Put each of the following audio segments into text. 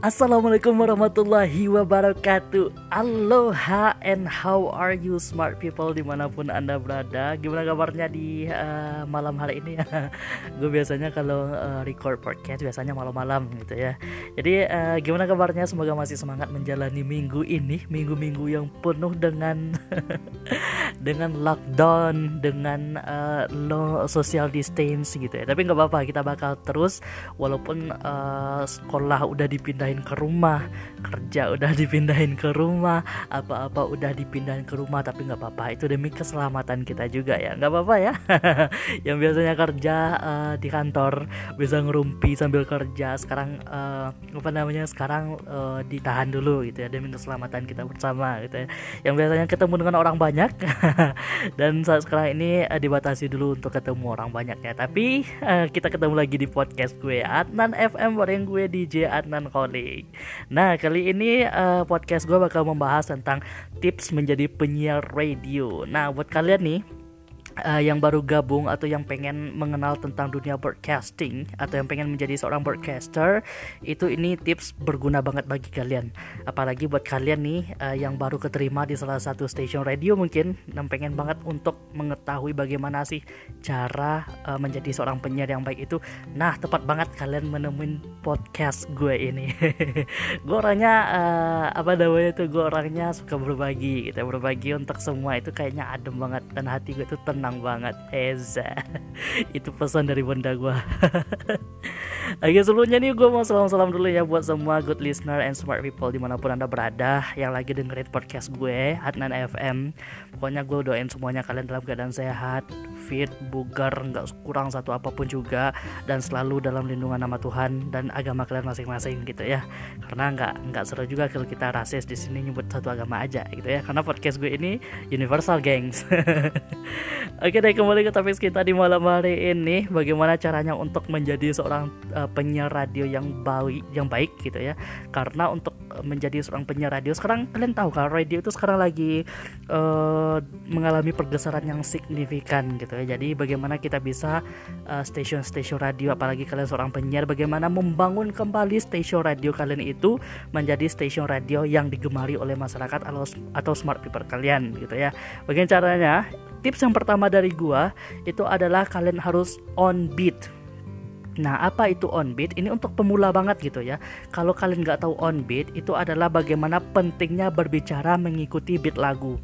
Assalamualaikum warahmatullahi wabarakatuh. Aloha and how are you smart people di mana pun anda berada? Gimana kabarnya di uh, malam hari ini? Ya Gue biasanya kalau uh, record podcast biasanya malam-malam gitu ya. Jadi uh, gimana kabarnya? Semoga masih semangat menjalani minggu ini Minggu-minggu yang penuh dengan dengan lockdown Dengan uh, low social distance gitu ya. Tapi nggak apa-apa kita bakal terus Walaupun uh, sekolah udah dipindah dipindahin ke rumah. Kerja udah dipindahin ke rumah apa-apa udah dipindahin ke rumah tapi nggak apa-apa. Itu demi keselamatan kita juga ya. Nggak apa-apa ya. Yang biasanya kerja uh, di kantor bisa ngerumpi sambil kerja. Sekarang uh, apa namanya sekarang uh, ditahan dulu gitu ya demi keselamatan kita bersama gitu ya. Yang biasanya ketemu dengan orang banyak dan saat sekarang ini uh, dibatasi dulu untuk ketemu orang banyak ya. Tapi uh, kita ketemu lagi di podcast gue Adnan FM bareng gue DJ Adnan Koli kali. Nah, kali ini uh, podcast gue bakal membahas tentang tips menjadi penyiar radio. Nah, buat kalian nih uh, yang baru gabung atau yang pengen mengenal tentang dunia broadcasting atau yang pengen menjadi seorang broadcaster itu ini tips berguna banget bagi kalian. Apalagi buat kalian nih uh, yang baru keterima di salah satu stasiun radio mungkin yang pengen banget untuk mengetahui bagaimana sih cara uh, menjadi seorang penyiar yang baik itu. Nah tepat banget kalian menemuin podcast gue ini. Gue orangnya uh, apa namanya tuh gue orangnya suka berbagi gitu berbagi untuk semua. Itu kayaknya adem banget dan hati gue tuh tenang banget Eza. Itu pesan dari bunda gue Oke sebelumnya nih gue mau salam-salam dulu ya buat semua good listener and smart people di mana pun anda berada yang lagi dengerin podcast gue Adnan FM pokoknya gue doain semuanya kalian dalam keadaan sehat fit bugar nggak kurang satu apa pun juga dan selalu dalam lindungan nama Tuhan dan agama kalian masing-masing gitu ya. Karena nggak nggak seru juga kalau kita rasis di sini nyebut satu agama aja gitu ya. Karena podcast gue ini universal gengs Oke deh kembali ke topik kita di malam hari ini. Bagaimana caranya untuk menjadi seorang uh, penyiar radio yang baik yang baik gitu ya. Karena untuk menjadi seorang penyiar radio sekarang kalian tahu kan radio itu sekarang lagi uh, mengalami pergeseran yang signifikan gitu ya. Jadi bagaimana kita bisa uh, stasiun-stasiun radio apalagi kalian seorang penyiar Bagaimana membangun kembali stasiun radio kalian itu menjadi stasiun radio yang digemari oleh masyarakat atau, atau smart people kalian gitu ya. Bagaimana caranya tips yang pertama dari gua itu adalah kalian harus on beat Nah, apa itu on beat? Ini untuk pemula banget gitu ya. Kalau kalian nggak tahu on beat, itu adalah bagaimana pentingnya berbicara mengikuti beat lagu.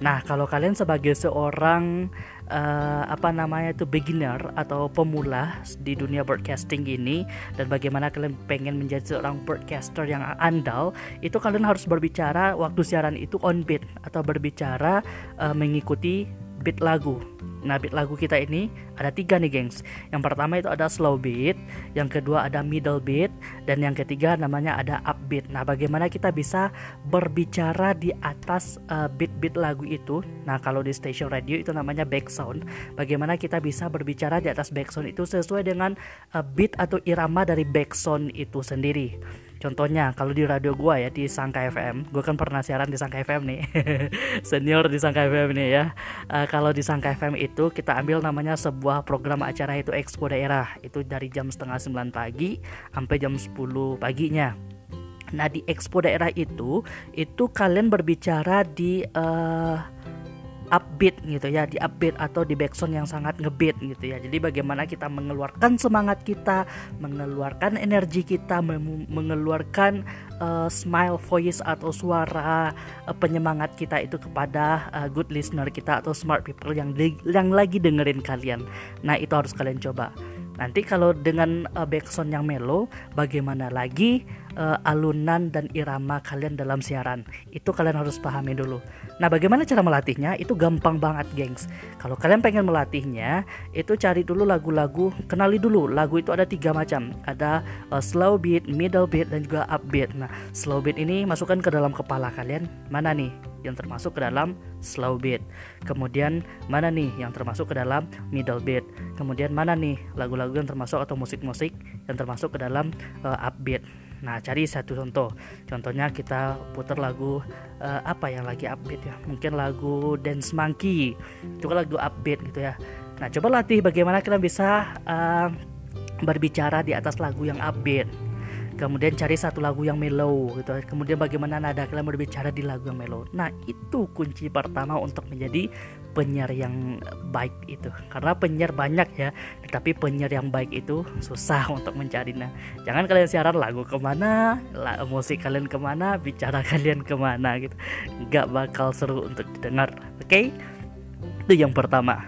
Nah, kalau kalian sebagai seorang uh, apa namanya itu beginner atau pemula di dunia broadcasting ini dan bagaimana kalian pengen menjadi seorang broadcaster yang andal, itu kalian harus berbicara waktu siaran itu on beat atau berbicara uh, mengikuti beat lagu. Nah, beat lagu kita ini ada tiga nih, gengs. Yang pertama itu ada slow beat, yang kedua ada middle beat, dan yang ketiga namanya ada upbeat. Nah, bagaimana kita bisa berbicara di atas uh, beat-beat lagu itu? Nah, kalau di station radio itu namanya background. Bagaimana kita bisa berbicara di atas background itu sesuai dengan uh, beat atau irama dari background itu sendiri. Contohnya kalau di radio gue ya di Sangka FM, gue kan pernah siaran di Sangka FM nih, senior di Sangka FM nih ya. Uh, kalau di Sangka FM itu kita ambil namanya sebuah program acara itu Expo Daerah, itu dari jam setengah 9 pagi sampai jam 10 paginya. Nah di Expo Daerah itu, itu kalian berbicara di uh, upbeat gitu ya di upbeat atau di backsound yang sangat ngebeat gitu ya. Jadi bagaimana kita mengeluarkan semangat kita mengeluarkan energi kita mengeluarkan uh, smile voice atau suara uh, penyemangat kita itu kepada uh, good listener kita atau smart people yang yang lagi dengerin kalian. Nah itu harus kalian coba. Nanti kalau dengan uh, backsound yang melo, bagaimana lagi uh, alunan dan irama kalian dalam siaran? Itu kalian harus pahami dulu. Nah, bagaimana cara melatihnya? Itu gampang banget, gengs. Kalau kalian pengen melatihnya, itu cari dulu lagu-lagu, kenali dulu. Lagu itu ada tiga macam. Ada uh, slow beat, middle beat, dan juga upbeat. Nah, slow beat ini masukkan ke dalam kepala kalian. Mana nih? yang termasuk ke dalam slow beat. Kemudian mana nih yang termasuk ke dalam middle beat. Kemudian mana nih lagu-lagu yang termasuk atau musik-musik yang termasuk ke dalam uh, upbeat. Nah, cari satu contoh. Contohnya kita putar lagu uh, apa yang lagi upbeat ya. Mungkin lagu Dance Monkey. Itu kan lagu upbeat gitu ya. Nah, coba latih bagaimana kita bisa uh, berbicara di atas lagu yang upbeat kemudian cari satu lagu yang mellow gitu. Kemudian bagaimana nada kalian berbicara di lagu yang mellow. Nah itu kunci pertama untuk menjadi penyiar yang baik itu. Karena penyiar banyak ya tetapi penyiar yang baik itu susah untuk mencari nah jangan kalian siaran lagu ke mana lah, musik kalian ke mana bicara kalian ke mana gitu. Nggak bakal seru untuk didengar oke? Okay? itu yang pertama.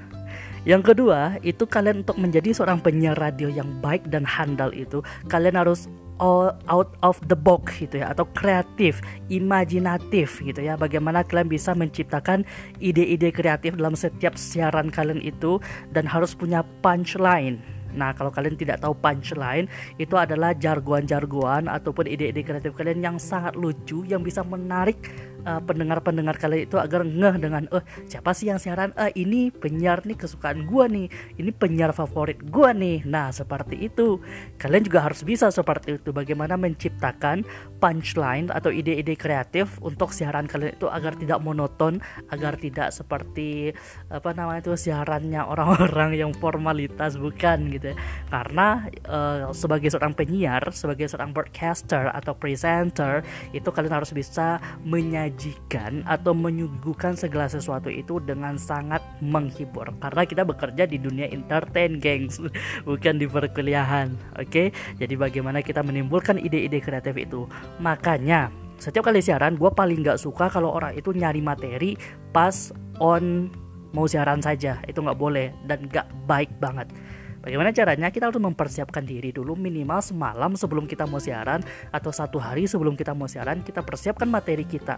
Yang kedua, itu kalian untuk menjadi seorang penyiar radio yang baik dan handal itu, kalian harus out of the box gitu ya atau kreatif, imajinatif gitu ya. Bagaimana kalian bisa menciptakan ide-ide kreatif dalam setiap siaran kalian itu dan harus punya punchline. Nah, kalau kalian tidak tahu punchline, itu adalah jargon-jargon ataupun ide-ide kreatif kalian yang sangat lucu yang bisa menarik uh, pendengar-pendengar kalian itu agar ngeh dengan eh siapa sih yang siaran? Eh ini penyiar nih kesukaan gua nih. Ini penyiar favorit gua nih. Nah seperti itu. Kalian juga harus bisa seperti itu. Bagaimana menciptakan punchline atau ide-ide kreatif untuk siaran kalian itu agar tidak monoton agar tidak seperti apa namanya itu siarannya orang-orang yang formalitas bukan gitu ya. karena uh, sebagai seorang penyiar sebagai seorang broadcaster atau presenter itu kalian harus bisa menyajikan menyajikan atau menyuguhkan segala sesuatu itu dengan sangat menghibur. Karena kita bekerja di dunia entertain gengs. Bukan di perkuliahan oke? Jadi bagaimana kita menimbulkan ide-ide kreatif itu? Makanya setiap kali siaran gue paling nggak suka kalau orang itu nyari materi pas on mau siaran saja. Itu nggak boleh dan nggak baik banget Bagaimana caranya? Kita harus mempersiapkan diri dulu minimal semalam sebelum kita mau siaran atau satu hari sebelum kita mau siaran kita persiapkan materi kita.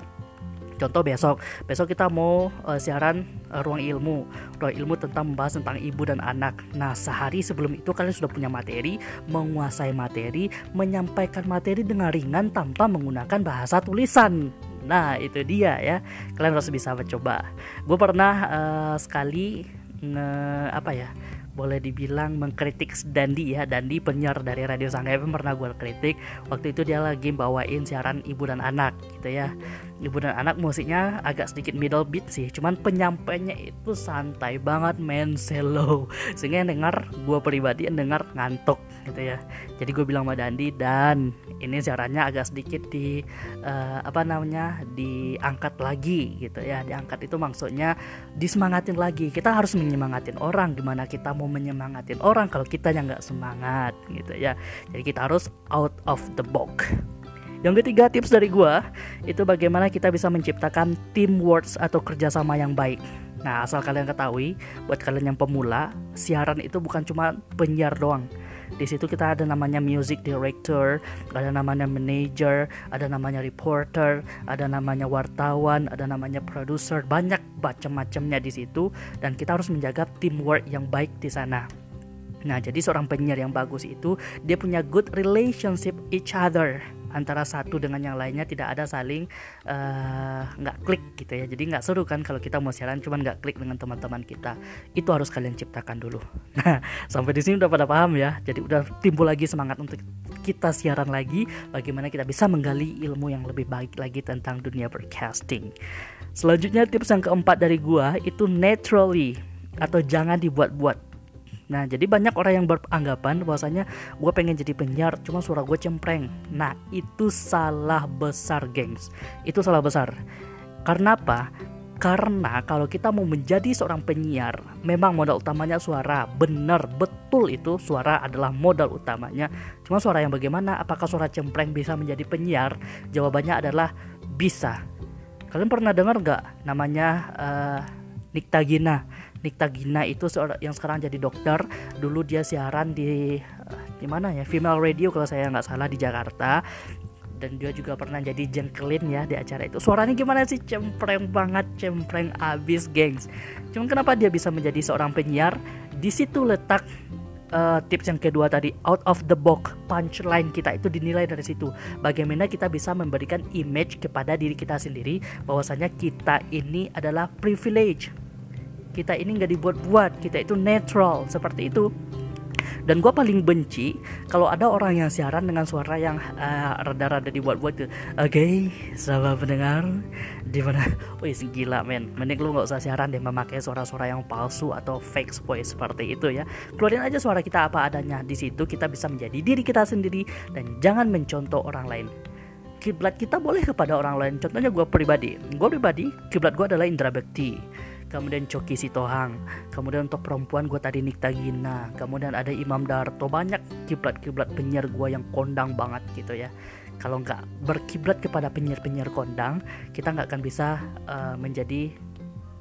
Contoh besok, besok kita mau uh, siaran uh, ruang ilmu, ruang ilmu tentang membahas tentang ibu dan anak. Nah, sehari sebelum itu kalian sudah punya materi, menguasai materi, menyampaikan materi dengan ringan tanpa menggunakan bahasa tulisan. Nah, itu dia ya. Kalian harus bisa mencoba. Gue pernah uh, sekali nge apa ya? Boleh dibilang mengkritik Dandi ya. Dandi penyiar dari Radio Sangga FM pernah gue kritik. Waktu itu dia lagi bawain siaran ibu dan anak gitu ya ibu dan anak musiknya agak sedikit middle beat sih cuman penyampainya itu santai banget main slow sehingga yang dengar gue pribadi yang dengar ngantuk gitu ya. Jadi gue bilang sama Dandi dan ini siarannya agak sedikit di uh, apa namanya diangkat lagi gitu ya. Diangkat itu maksudnya disemangatin lagi. Kita harus menyemangatin orang gimana kita mau menyemangatin orang kalau kita yang nggak semangat gitu ya. Jadi kita harus out of the box yang ketiga tips dari gue itu bagaimana kita bisa menciptakan teamwork atau kerjasama yang baik. Nah asal kalian ketahui, buat kalian yang pemula, siaran itu bukan cuma penyiar doang. Di situ kita ada namanya music director, ada namanya manager, ada namanya reporter, ada namanya wartawan, ada namanya producer, banyak macam-macamnya di situ dan kita harus menjaga teamwork yang baik di sana. Nah, jadi seorang penyiar yang bagus itu dia punya good relationship each other antara satu dengan yang lainnya tidak ada saling eh, nggak uh, klik gitu ya. Jadi nggak seru kan kalau kita mau siaran cuman nggak klik dengan teman-teman kita. Itu harus kalian ciptakan dulu. Nah sampai di sini udah pada paham ya. Jadi udah timbul lagi semangat untuk kita siaran lagi bagaimana kita bisa menggali ilmu yang lebih baik lagi tentang dunia broadcasting. Selanjutnya tips yang keempat dari gua itu naturally atau jangan dibuat-buat Nah, jadi banyak orang yang beranggapan bahwasanya gue pengen jadi penyiar, cuma suara gue cempreng. Nah, itu salah besar, gengs. Itu salah besar. Karena apa? Karena kalau kita mau menjadi seorang penyiar, memang modal utamanya suara. Benar, betul itu suara adalah modal utamanya. Cuma suara yang bagaimana? Apakah suara cempreng bisa menjadi penyiar? Jawabannya adalah bisa. Kalian pernah dengar nggak namanya uh, Nikta Gina? Nikta Gina itu yang sekarang jadi dokter. Dulu dia siaran di uh, di mana ya? Female radio kalau saya nggak salah di Jakarta. Dan dia juga pernah jadi jengkelin ya di acara itu. Suaranya gimana sih? Cempreng banget cempreng abis gengs. Cuman kenapa dia bisa menjadi seorang penyiar? Di situ letak uh, tips yang kedua tadi out of the box punchline kita itu dinilai dari situ. Bagaimana kita bisa memberikan image kepada diri kita sendiri bahwasanya kita ini adalah privilege kita ini nggak dibuat-buat kita itu natural seperti itu. Dan gue paling benci kalau ada orang yang siaran dengan suara yang uh, rada-rada dibuat-buat tuh. Oke okay, sahabat pendengar di mana? Wih gila men. Mending lu nggak usah siaran deh memakai suara-suara yang palsu atau fake voice seperti itu ya. Keluarin aja suara kita apa adanya di situ kita bisa menjadi diri kita sendiri dan jangan mencontoh orang lain. Kiblat kita boleh kepada orang lain. Contohnya gue pribadi. Gue pribadi kiblat gue adalah Indra Bekti kemudian Coki Sitohang kemudian untuk perempuan gue tadi Nikta Gina kemudian ada Imam Darto banyak kiblat-kiblat penyiar gue yang kondang banget gitu ya kalau nggak berkiblat kepada penyiar-penyiar kondang kita nggak akan bisa uh, menjadi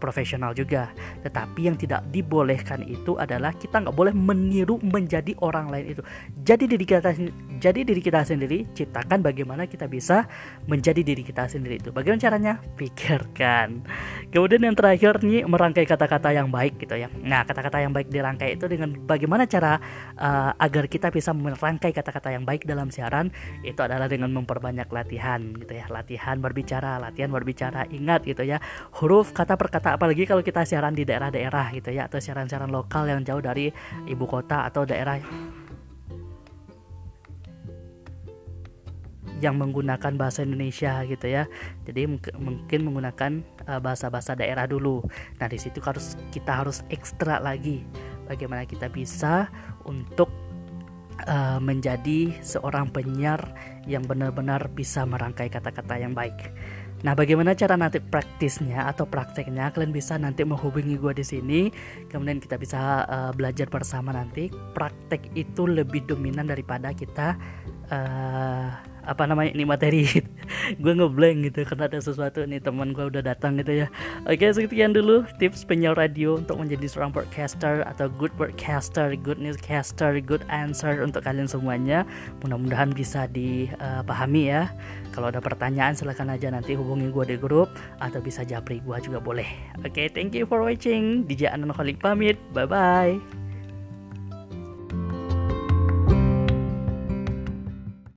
profesional juga. Tetapi yang tidak dibolehkan itu adalah kita nggak boleh meniru menjadi orang lain itu. Jadi diri kita jadi diri kita sendiri, ciptakan bagaimana kita bisa menjadi diri kita sendiri itu. Bagaimana caranya? Pikirkan. Kemudian yang terakhir nih merangkai kata-kata yang baik gitu ya. Nah kata-kata yang baik dirangkai itu dengan bagaimana cara uh, agar kita bisa merangkai kata-kata yang baik dalam siaran itu adalah dengan memperbanyak latihan gitu ya. Latihan berbicara, latihan berbicara. Ingat gitu ya huruf kata per kata apalagi kalau kita siaran di daerah-daerah gitu ya atau siaran-siaran lokal yang jauh dari ibu kota atau daerah yang menggunakan bahasa Indonesia gitu ya. Jadi mungkin menggunakan uh, bahasa-bahasa daerah dulu. Nah, di situ harus kita harus ekstra lagi bagaimana kita bisa untuk uh, menjadi seorang penyiar yang benar-benar bisa merangkai kata-kata yang baik. Nah, bagaimana cara nanti praktisnya atau prakteknya? Kalian bisa nanti menghubungi gue di sini. Kemudian kita bisa uh, belajar bersama nanti. Praktek itu lebih dominan daripada kita uh, apa namanya ini materi. Gue ngeblank gitu karena ada sesuatu nih teman gue udah datang gitu ya. Oke sekian dulu tips penyiar radio untuk menjadi seorang broadcaster atau good broadcaster good newscaster good answer untuk kalian semuanya. Mudah-mudahan bisa dipahami ya. Kalau ada pertanyaan silahkan aja nanti hubungi gue di grup atau bisa japri gue juga boleh. Oke thank you for watching. DJ Anan Khalik pamit. Bye bye